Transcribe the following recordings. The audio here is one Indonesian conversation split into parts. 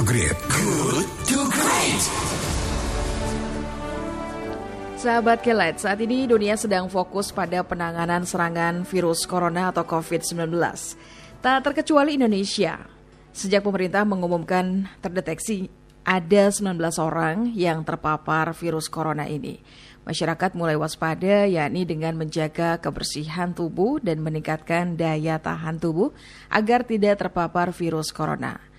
to Great. Good to Great. Sahabat Kelet, saat ini dunia sedang fokus pada penanganan serangan virus corona atau COVID-19. Tak terkecuali Indonesia. Sejak pemerintah mengumumkan terdeteksi ada 19 orang yang terpapar virus corona ini. Masyarakat mulai waspada yakni dengan menjaga kebersihan tubuh dan meningkatkan daya tahan tubuh agar tidak terpapar virus corona.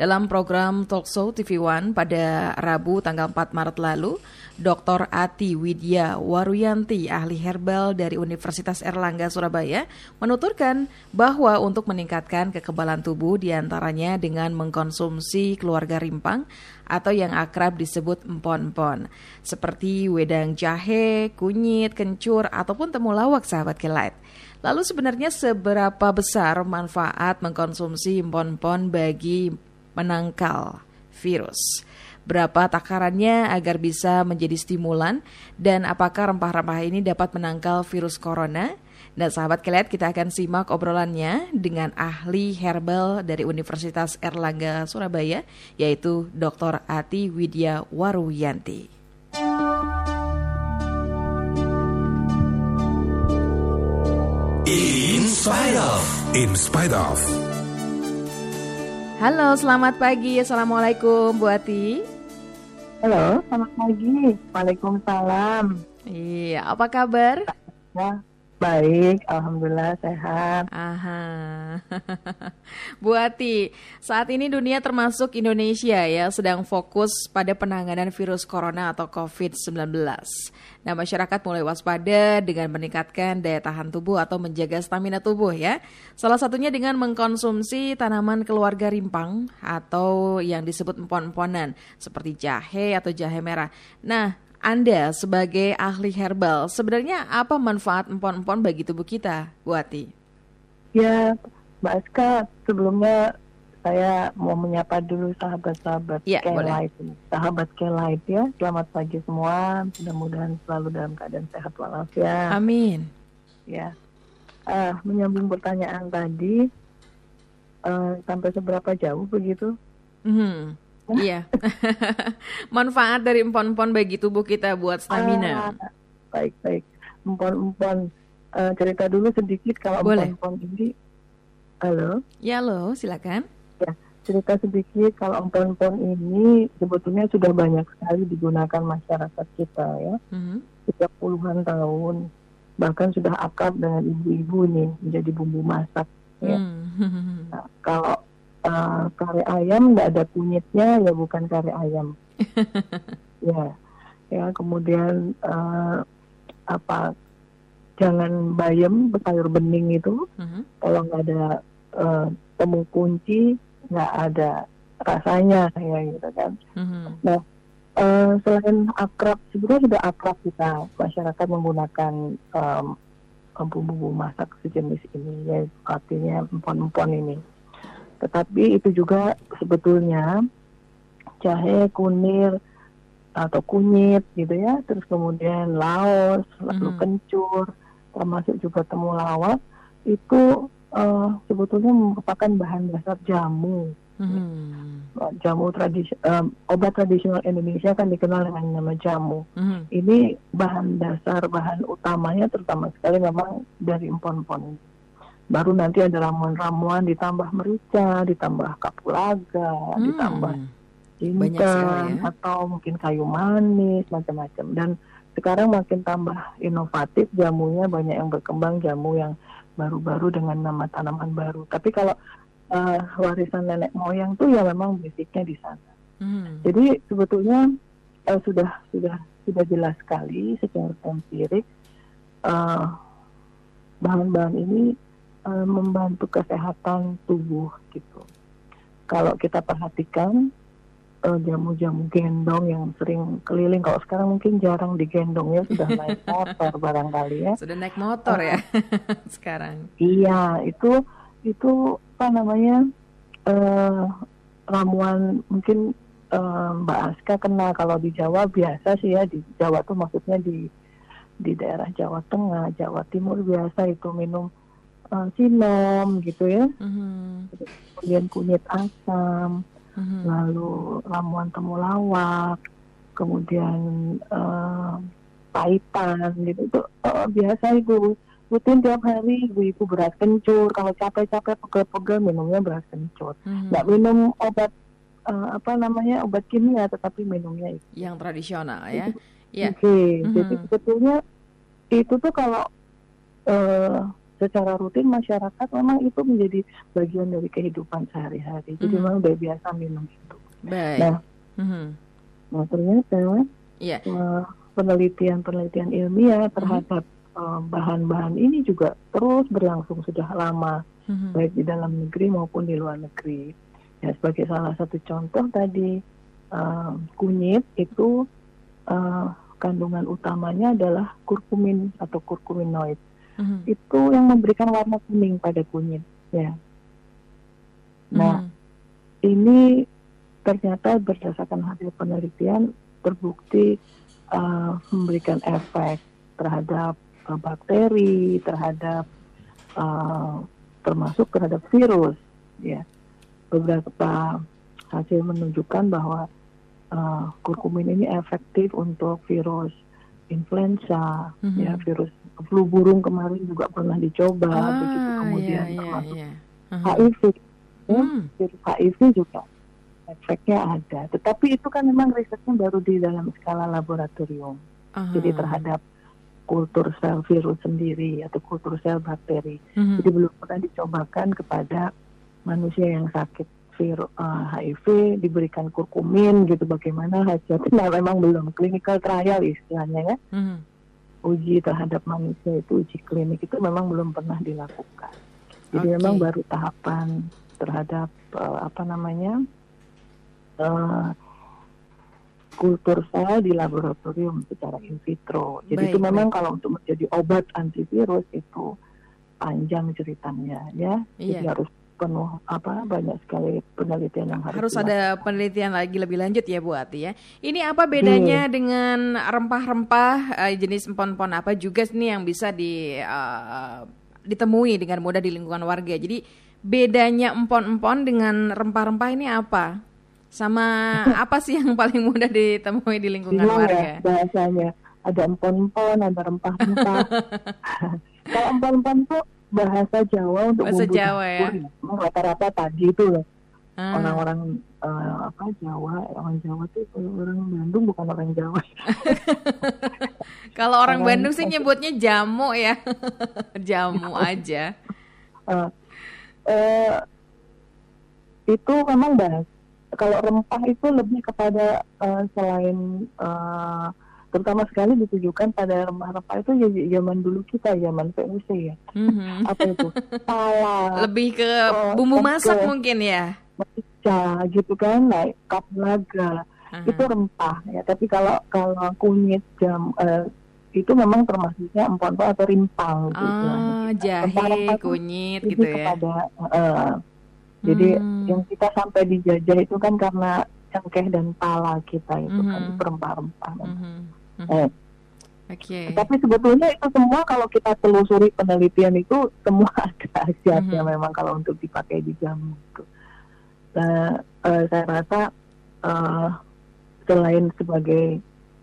Dalam program Talkshow TV One pada Rabu tanggal 4 Maret lalu, Dr. Ati Widya Waruyanti, ahli herbal dari Universitas Erlangga Surabaya, menuturkan bahwa untuk meningkatkan kekebalan tubuh di antaranya dengan mengkonsumsi keluarga rimpang atau yang akrab disebut empon-empon, seperti wedang jahe, kunyit, kencur, ataupun temulawak sahabat kilat. Lalu sebenarnya seberapa besar manfaat mengkonsumsi empon-empon bagi menangkal virus. Berapa takarannya agar bisa menjadi stimulan dan apakah rempah-rempah ini dapat menangkal virus corona? Dan sahabat kalian kita akan simak obrolannya dengan ahli herbal dari Universitas Erlangga Surabaya yaitu Dr. Ati Widya Waruyanti. In spite of. In spite of. Halo, selamat pagi. Assalamualaikum, Bu Ati. Halo, selamat pagi. Waalaikumsalam. Iya, apa kabar? Ya, baik. Alhamdulillah sehat. Aha. Bu Ati, saat ini dunia termasuk Indonesia ya sedang fokus pada penanganan virus corona atau COVID-19. Nah, masyarakat mulai waspada dengan meningkatkan daya tahan tubuh atau menjaga stamina tubuh ya. Salah satunya dengan mengkonsumsi tanaman keluarga rimpang atau yang disebut empon-emponan seperti jahe atau jahe merah. Nah, anda sebagai ahli herbal, sebenarnya apa manfaat empon-empon bagi tubuh kita, Bu Ati? Ya, Mbak Aska, sebelumnya saya mau menyapa dulu sahabat-sahabat Ya. Kelight. Sahabat Kelight ya, selamat pagi semua. Mudah-mudahan selalu dalam keadaan sehat walafiat. Amin. Ya, Ah, menyambung pertanyaan tadi, eh, sampai seberapa jauh begitu? Mhm. Iya. Manfaat dari empon-empon bagi tubuh kita buat stamina. Ah, baik baik. Empon-empon Eh, cerita dulu sedikit kalau Boleh. empon-empon ini. Halo. Ya lo, silakan. Ya, cerita sedikit kalau empon-empon ini sebetulnya sudah banyak sekali digunakan masyarakat kita ya. Sejak puluhan tahun. Bahkan sudah akrab dengan ibu-ibu nih menjadi bumbu masak. Ya. Hmm. Nah, kalau eh, kare ayam nggak ada kunyitnya ya bukan kare ayam. ya, ya kemudian eh, apa jangan bayam sayur bening itu Mhm. kalau nggak ada eh, temu kunci nggak ada rasanya ya gitu kan. Mhm. Eh, selain akrab sebenarnya sudah akrab kita masyarakat menggunakan em, bumbu-bumbu masak sejenis ini ya artinya empon-empon ini. Tetapi itu juga sebetulnya jahe, kunir atau kunyit gitu ya, terus kemudian laos, lalu Mhm. kencur, termasuk juga temulawak itu eh, sebetulnya merupakan bahan dasar jamu Mhm. jamu tradisi em, obat tradisional Indonesia kan dikenal dengan nama jamu. Mhm. Ini bahan dasar bahan utamanya terutama sekali memang dari empon-empon. Baru nanti ada ramuan-ramuan ditambah merica, ditambah kapulaga, Hmm. ditambah jinten ya. atau mungkin kayu manis macam-macam. Dan sekarang makin tambah inovatif jamunya banyak yang berkembang jamu yang baru-baru dengan nama tanaman baru. Tapi kalau eh, warisan nenek moyang tuh ya memang basicnya di sana. Mhm. Jadi sebetulnya eh, sudah sudah sudah jelas sekali secara empirik eh, bahan-bahan ini eh, membantu kesehatan tubuh gitu. Kalau kita perhatikan eh, jamu-jamu gendong yang sering keliling, kalau sekarang mungkin jarang digendong ya sudah naik motor barangkali ya. Sudah naik motor ya sekarang. Iya, itu itu apa namanya eh, ramuan mungkin eh, Mbak Aska kenal kalau di Jawa biasa sih ya di Jawa tuh maksudnya di di daerah Jawa Tengah, Jawa Timur biasa itu minum eh, sinom gitu ya, Mhm. kemudian kunyit asam Mhm. lalu ramuan temulawak, kemudian eh, paitan gitu itu eh, biasa ibu rutin tiap hari ibu ibu beras kencur kalau capek-capek pegel-pegel minumnya beras kencur Mhm. nggak minum obat eh, apa namanya obat kimia tetapi minumnya itu Yang tradisional ya. Ya. Oke, jadi Mhm. sebetulnya itu tuh kalau eh, secara rutin masyarakat memang itu menjadi bagian dari kehidupan sehari-hari. Jadi Mhm. memang udah biasa minum itu. Baik. Nah, Mhm. nah ternyata Ya. eh, penelitian-penelitian ilmiah terhadap eh, bahan-bahan ini juga terus berlangsung sudah lama, Mhm. baik di dalam negeri maupun di luar negeri. Ya, sebagai salah satu contoh tadi eh, kunyit itu eh, kandungan utamanya adalah kurkumin atau kurkuminoid. Mhm. Itu yang memberikan warna kuning pada kunyit. Ya. Nah, Mhm. ini ternyata berdasarkan hasil penelitian terbukti eh, memberikan efek terhadap eh, bakteri, terhadap eh, termasuk terhadap virus. Ya, beberapa hasil menunjukkan bahwa eh, kurkumin ini efektif untuk virus influenza, Mhm. ya virus flu burung kemarin juga pernah dicoba, begitu Ah, kemudian iya, iya, termasuk iya. Mhm. HIV ya, Hmm. virus HIV juga efeknya ada. Tetapi itu kan memang risetnya baru di dalam skala laboratorium. Aha. Jadi terhadap kultur sel virus sendiri atau kultur sel bakteri. Mhm. Jadi belum pernah dicobakan kepada manusia yang sakit virus HIV diberikan kurkumin gitu bagaimana hasilnya nah, memang belum clinical trial istilahnya ya Mhm. uji terhadap manusia itu uji klinik itu memang belum pernah dilakukan. Jadi Oke. memang baru tahapan terhadap eh, apa namanya eh, kultur sel di laboratorium secara in vitro. Jadi Baik, itu memang baik. kalau untuk menjadi obat antivirus itu panjang ceritanya ya. Jadi Iya. harus penuh apa banyak sekali penelitian yang harus Harus dilakukan. ada penelitian lagi lebih lanjut ya Bu Ati ya. Ini apa bedanya Iya. dengan rempah-rempah eh, jenis empon-empon apa juga nih yang bisa di eh, ditemui dengan mudah di lingkungan warga. Jadi bedanya empon-empon dengan rempah-rempah ini apa? Sama apa sih yang paling mudah ditemui di lingkungan Bingung warga? ya bahasanya. Ada empon-empon, ada rempah-rempah. Kalau empon-empon tuh bahasa Jawa untuk Bahasa Jawa ya. Rata-rata tadi itu loh. Ah, Orang-orang eh, apa Jawa, orang Jawa tuh kalau orang Bandung bukan orang Jawa. Kalau orang orang- Bandung sih nyebutnya jamu ya. jamu aja. Eh, eh, itu memang bahas. Kalau rempah itu lebih kepada eh, selain eh, terutama sekali ditujukan pada rempah-rempah itu ya zaman dulu kita zaman VOC ya. Mhm. Apa itu? Pala, Lebih ke Oh, bumbu masak mungkin ya. merica gitu kan, naik kapulaga. Aha. itu rempah ya tapi kalau kalau kunyit jam eh, itu memang termasuknya empon-empon atau rimpang gitu. Ah, jahe, Rempah-rempah kunyit gitu ya. kepada eh, jadi Hmm. yang kita sampai dijajah itu kan karena cengkeh dan pala kita itu kan Mhm. rempah-rempah. Mhm. Eh, Oke. tapi sebetulnya itu semua kalau kita telusuri penelitian itu semua ada khasiatnya Mhm. memang kalau untuk dipakai di jamu itu. Nah, eh, saya rasa eh, selain sebagai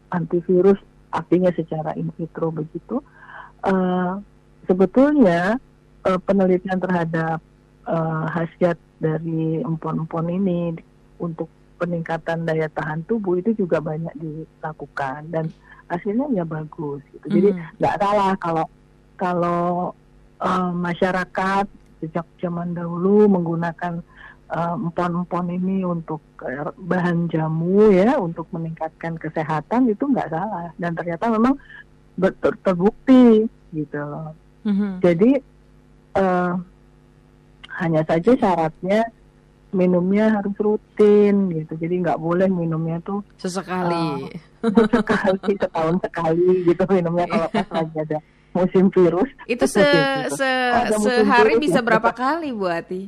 antivirus artinya secara in vitro begitu, eh, sebetulnya eh, penelitian terhadap eh, khasiat dari empon-empon ini untuk peningkatan daya tahan tubuh itu juga banyak dilakukan dan hasilnya ya bagus gitu. Jadi nggak salah kalau kalau eh, masyarakat sejak zaman dahulu menggunakan eh, empon-empon ini untuk eh, bahan jamu ya untuk meningkatkan kesehatan itu nggak salah dan ternyata memang ber- ter- terbukti gitu loh. Mhm. Jadi eh, hanya saja syaratnya minumnya harus rutin gitu. Jadi nggak boleh minumnya tuh Sesekali. sekali setahun sekali gitu minumnya kalau pas lagi ada musim virus. Itu se, Gitu. se sehari virus bisa ya. berapa kali Bu Ati?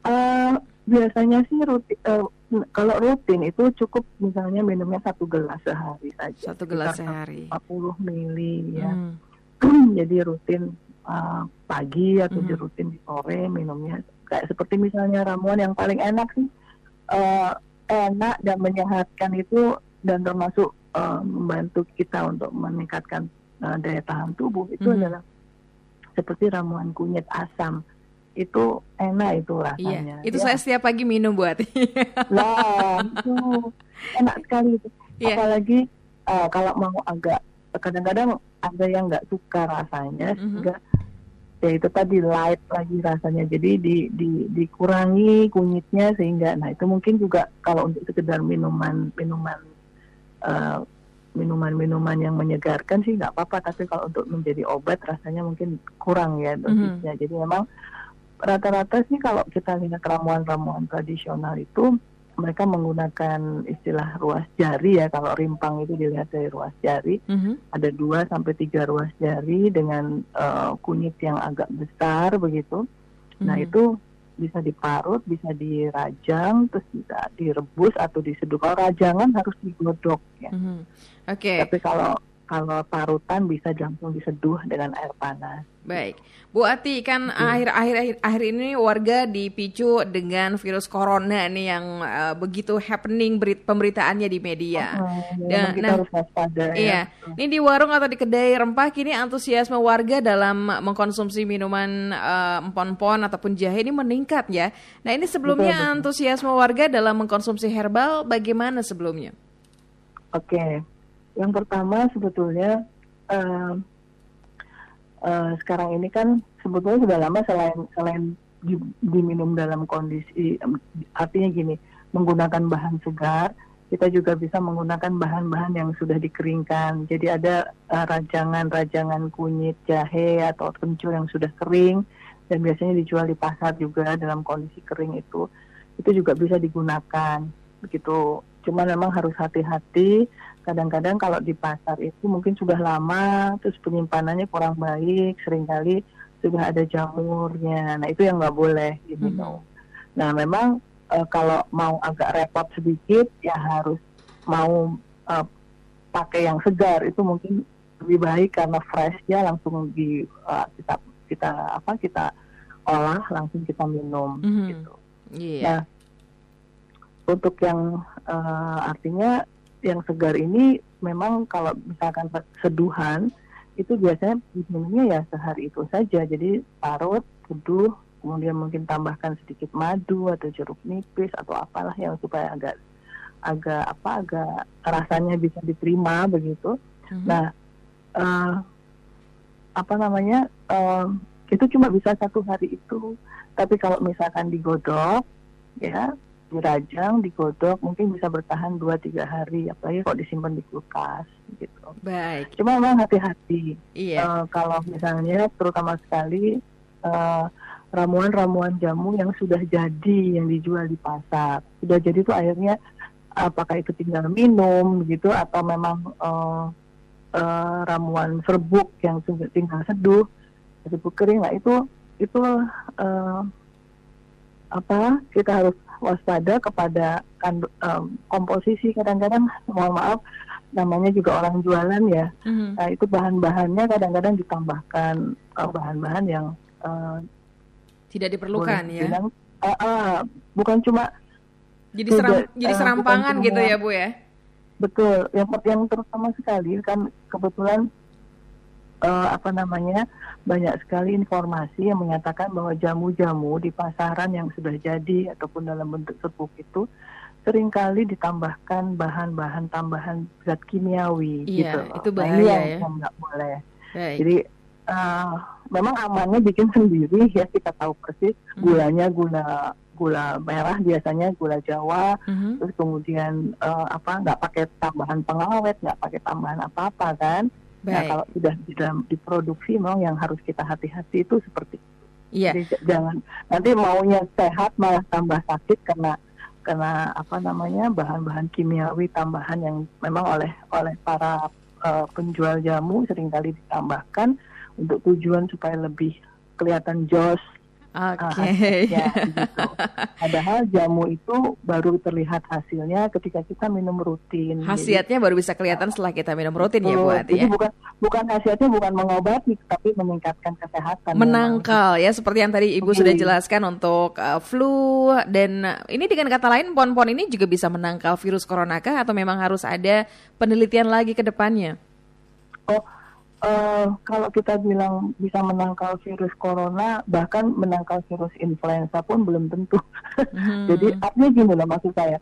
Eh, biasanya sih rutin, eh, kalau rutin itu cukup misalnya minumnya satu gelas sehari saja. Satu gelas sehari. 40 mili ya. Hmm. Jadi rutin eh, pagi atau Mhm. rutin di sore minumnya kayak seperti misalnya ramuan yang paling enak sih uh, enak dan menyehatkan itu dan termasuk uh, membantu kita untuk meningkatkan uh, daya tahan tubuh itu Mhm. adalah seperti ramuan kunyit asam itu enak itu Iya, rasanya. itu Ya. saya setiap pagi minum buat. Nah, itu enak sekali itu. Iya. Apalagi uh, kalau mau agak kadang-kadang ada yang nggak suka rasanya Mhm. sehingga ya itu tadi light lagi rasanya. Jadi di, di dikurangi kunyitnya sehingga nah itu mungkin juga kalau untuk sekedar minuman minuman uh, minuman-minuman yang menyegarkan sih nggak apa-apa tapi kalau untuk menjadi obat rasanya mungkin kurang ya dosisnya. Jadi memang rata-rata sih kalau kita lihat ramuan-ramuan tradisional itu mereka menggunakan istilah ruas jari ya kalau rimpang itu dilihat dari ruas jari Mhm. ada dua sampai tiga ruas jari dengan eh, kunyit yang agak besar begitu nah Mhm. itu bisa diparut bisa dirajang terus bisa direbus atau diseduh kalau rajangan harus digodok ya Mhm. Oke, tapi kalau kalau parutan bisa langsung diseduh dengan air panas baik. Bu Ati, kan akhir-akhir akhir, akhir ini warga dipicu dengan virus corona nih yang eh, begitu happening berit pemberitaannya di media. Hmm, Dan- kita nah, harus waspada ya Iya, ini di warung atau di kedai rempah kini antusiasme warga dalam mengkonsumsi minuman eh, empon-pon ataupun jahe ini meningkat ya. Nah ini sebelumnya Betul, betul. antusiasme warga dalam mengkonsumsi herbal bagaimana sebelumnya? Oke, yang pertama sebetulnya eh, eh, sekarang ini kan sebetulnya sudah lama selain selain di- diminum dalam kondisi artinya gini menggunakan bahan segar kita juga bisa menggunakan bahan-bahan yang sudah dikeringkan. Jadi ada eh, rajangan-rajangan kunyit jahe atau kencur yang sudah kering dan biasanya dijual di pasar juga dalam kondisi kering itu. Itu juga bisa digunakan begitu. Cuma memang harus hati-hati. Kadang-kadang kalau di pasar itu mungkin sudah lama, terus penyimpanannya kurang baik, sering kali sudah ada jamurnya. Nah itu yang nggak boleh diminum. Nah memang eh, kalau mau agak repot sedikit ya harus mau eh, pakai yang segar itu mungkin lebih baik karena fresh ya langsung di eh, kita kita apa kita olah langsung kita minum Mhm. gitu. Iya. Nah, untuk yang eh, artinya yang segar ini memang kalau misalkan seduhan itu biasanya minumnya ya sehari itu saja. Jadi parut, seduh, kemudian mungkin tambahkan sedikit madu atau jeruk nipis atau apalah yang supaya agak agak apa agak rasanya bisa diterima begitu. Mhm. Nah, eh, apa namanya eh, itu cuma bisa satu hari itu. Tapi kalau misalkan digodok, ya dirajang, digodok, mungkin bisa bertahan 2-3 hari, apalagi kalau disimpan di kulkas gitu. Baik. Cuma memang hati-hati. Iya. Eh, kalau misalnya terutama sekali eh, ramuan-ramuan jamu yang sudah jadi yang dijual di pasar, sudah jadi itu akhirnya apakah itu tinggal minum gitu atau memang eh, eh, ramuan serbuk yang tinggal seduh, serbuk kering, nah itu itu eh, apa kita harus waspada kepada kandu- em, komposisi kadang-kadang mohon maaf namanya juga orang jualan ya Mhm. Nah, itu bahan-bahannya kadang-kadang ditambahkan eh, bahan-bahan yang eh, Tidak diperlukan ya. dibilang, eh, eh, bukan cuma Jadi tidak, seram, jadi eh, bukan serampangan cuma- gitu ya bu ya. betul yang yang terutama sekali kan kebetulan eh, apa namanya banyak sekali informasi yang menyatakan bahwa jamu-jamu di pasaran yang sudah jadi ataupun dalam bentuk serbuk itu sering kali ditambahkan bahan-bahan tambahan zat kimiawi Iya, gitu. itu Nah, bahaya yang, ya. nggak boleh. Baik. Jadi eh, memang amannya bikin sendiri ya kita tahu persis Mhm. gulanya gula gula merah biasanya gula Jawa Mhm. terus kemudian eh, apa nggak pakai tambahan pengawet nggak pakai tambahan apa apa kan nah Baik. kalau sudah diproduksi memang yang harus kita hati-hati itu seperti itu. Iya. Jadi jangan nanti maunya sehat malah tambah sakit karena karena apa namanya bahan-bahan kimiawi tambahan yang memang oleh oleh para eh, penjual jamu sering kali ditambahkan untuk tujuan supaya lebih kelihatan jos Oke. Okay. ya, gitu. Padahal jamu itu baru terlihat hasilnya ketika kita minum rutin. Khasiatnya baru bisa kelihatan setelah kita minum rutin ya Bu Ati ya. bukan bukan khasiatnya bukan mengobati tapi meningkatkan kesehatan. Menangkal memang. ya seperti yang tadi Ibu okay. sudah jelaskan untuk uh, flu dan uh, ini dengan kata lain pon-pon ini juga bisa menangkal virus corona kah atau memang harus ada penelitian lagi ke depannya? Oh, uh, kalau kita bilang bisa menangkal virus corona, bahkan menangkal virus influenza pun belum tentu. Hmm. Jadi artinya gini loh maksud saya,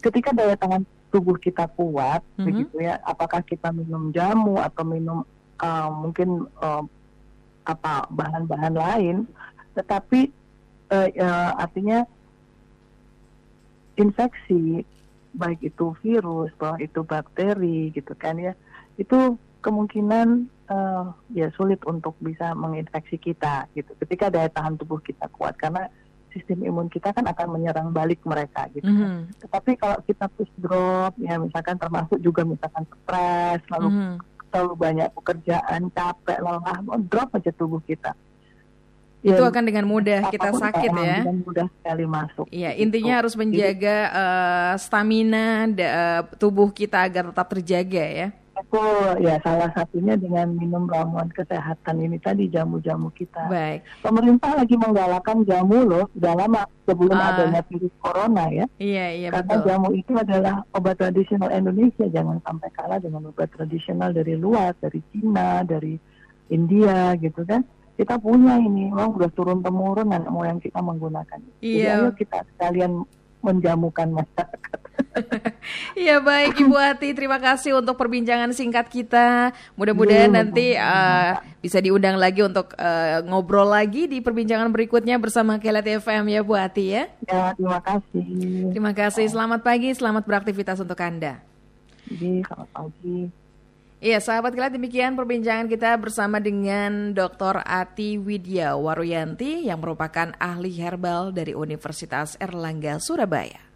ketika daya tahan tubuh kita kuat, hmm. begitu ya, apakah kita minum jamu atau minum uh, mungkin uh, apa bahan-bahan lain, tetapi uh, uh, artinya infeksi baik itu virus, baik itu bakteri gitu kan ya, itu kemungkinan uh, ya sulit untuk bisa menginfeksi kita gitu. Ketika daya tahan tubuh kita kuat karena sistem imun kita kan akan menyerang balik mereka gitu. Mm -hmm. Tetapi kalau kita push drop ya misalkan termasuk juga misalkan stres lalu mm -hmm. terlalu banyak pekerjaan capek lelah drop aja tubuh kita itu ya, akan dengan mudah kita sakit ya. Dengan mudah sekali masuk. Iya, intinya harus menjaga uh, stamina uh, tubuh kita agar tetap terjaga ya. Betul, ya salah satunya dengan minum ramuan kesehatan ini tadi jamu-jamu kita. Baik. Pemerintah lagi menggalakkan jamu loh, sudah lama sebelum uh, adanya virus corona ya. Iya, iya Karena betul. jamu itu adalah obat tradisional Indonesia, jangan sampai kalah dengan obat tradisional dari luar, dari Cina, dari India gitu kan. Kita punya ini, memang udah turun temurun nenek moyang kita menggunakan. Iya. Jadi ayo kita sekalian menjamukan masyarakat. Iya baik Ibu Ati, terima kasih untuk perbincangan singkat kita. Mudah-mudahan iya, nanti uh, bisa diundang lagi untuk uh, ngobrol lagi di perbincangan berikutnya bersama Kelet FM ya Bu Ati ya. Ya terima kasih. Terima kasih. Selamat pagi, selamat beraktivitas untuk anda. Jadi selamat pagi. Iya, sahabat Kelet demikian perbincangan kita bersama dengan Dr. Ati Widya Waruyanti yang merupakan ahli herbal dari Universitas Erlangga Surabaya.